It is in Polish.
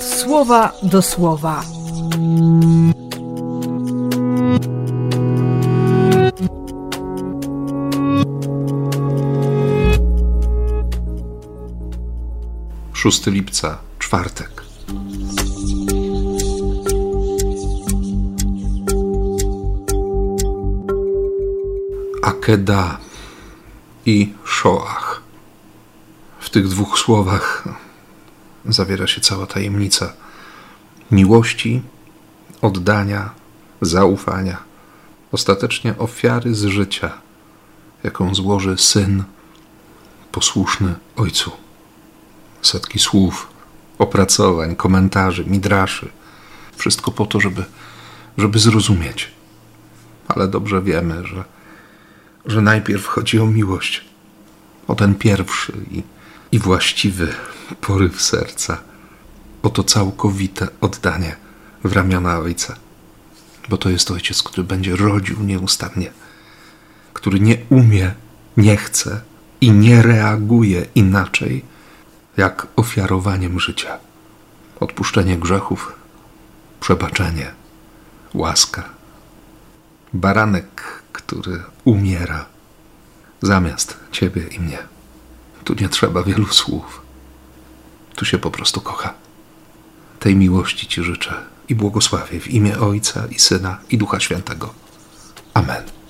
słowa do słowa. Szósty lipca, czwartek. Akeda i Shoach. W tych dwóch słowach zawiera się cała tajemnica miłości, oddania, zaufania, ostatecznie ofiary z życia, jaką złoży syn posłuszny ojcu. Setki słów, opracowań, komentarzy, midraszy. Wszystko po to, żeby, żeby zrozumieć. Ale dobrze wiemy, że, że najpierw chodzi o miłość, o ten pierwszy i, i właściwy poryw serca, o to całkowite oddanie w ramiona Ojca. Bo to jest Ojciec, który będzie rodził nieustannie, który nie umie, nie chce i nie reaguje inaczej jak ofiarowaniem życia. Odpuszczenie grzechów, przebaczenie, łaska. Baranek, który umiera zamiast ciebie i mnie. Tu nie trzeba wielu słów. Tu się po prostu kocha. Tej miłości Ci życzę i błogosławię w imię Ojca i Syna i Ducha Świętego. Amen.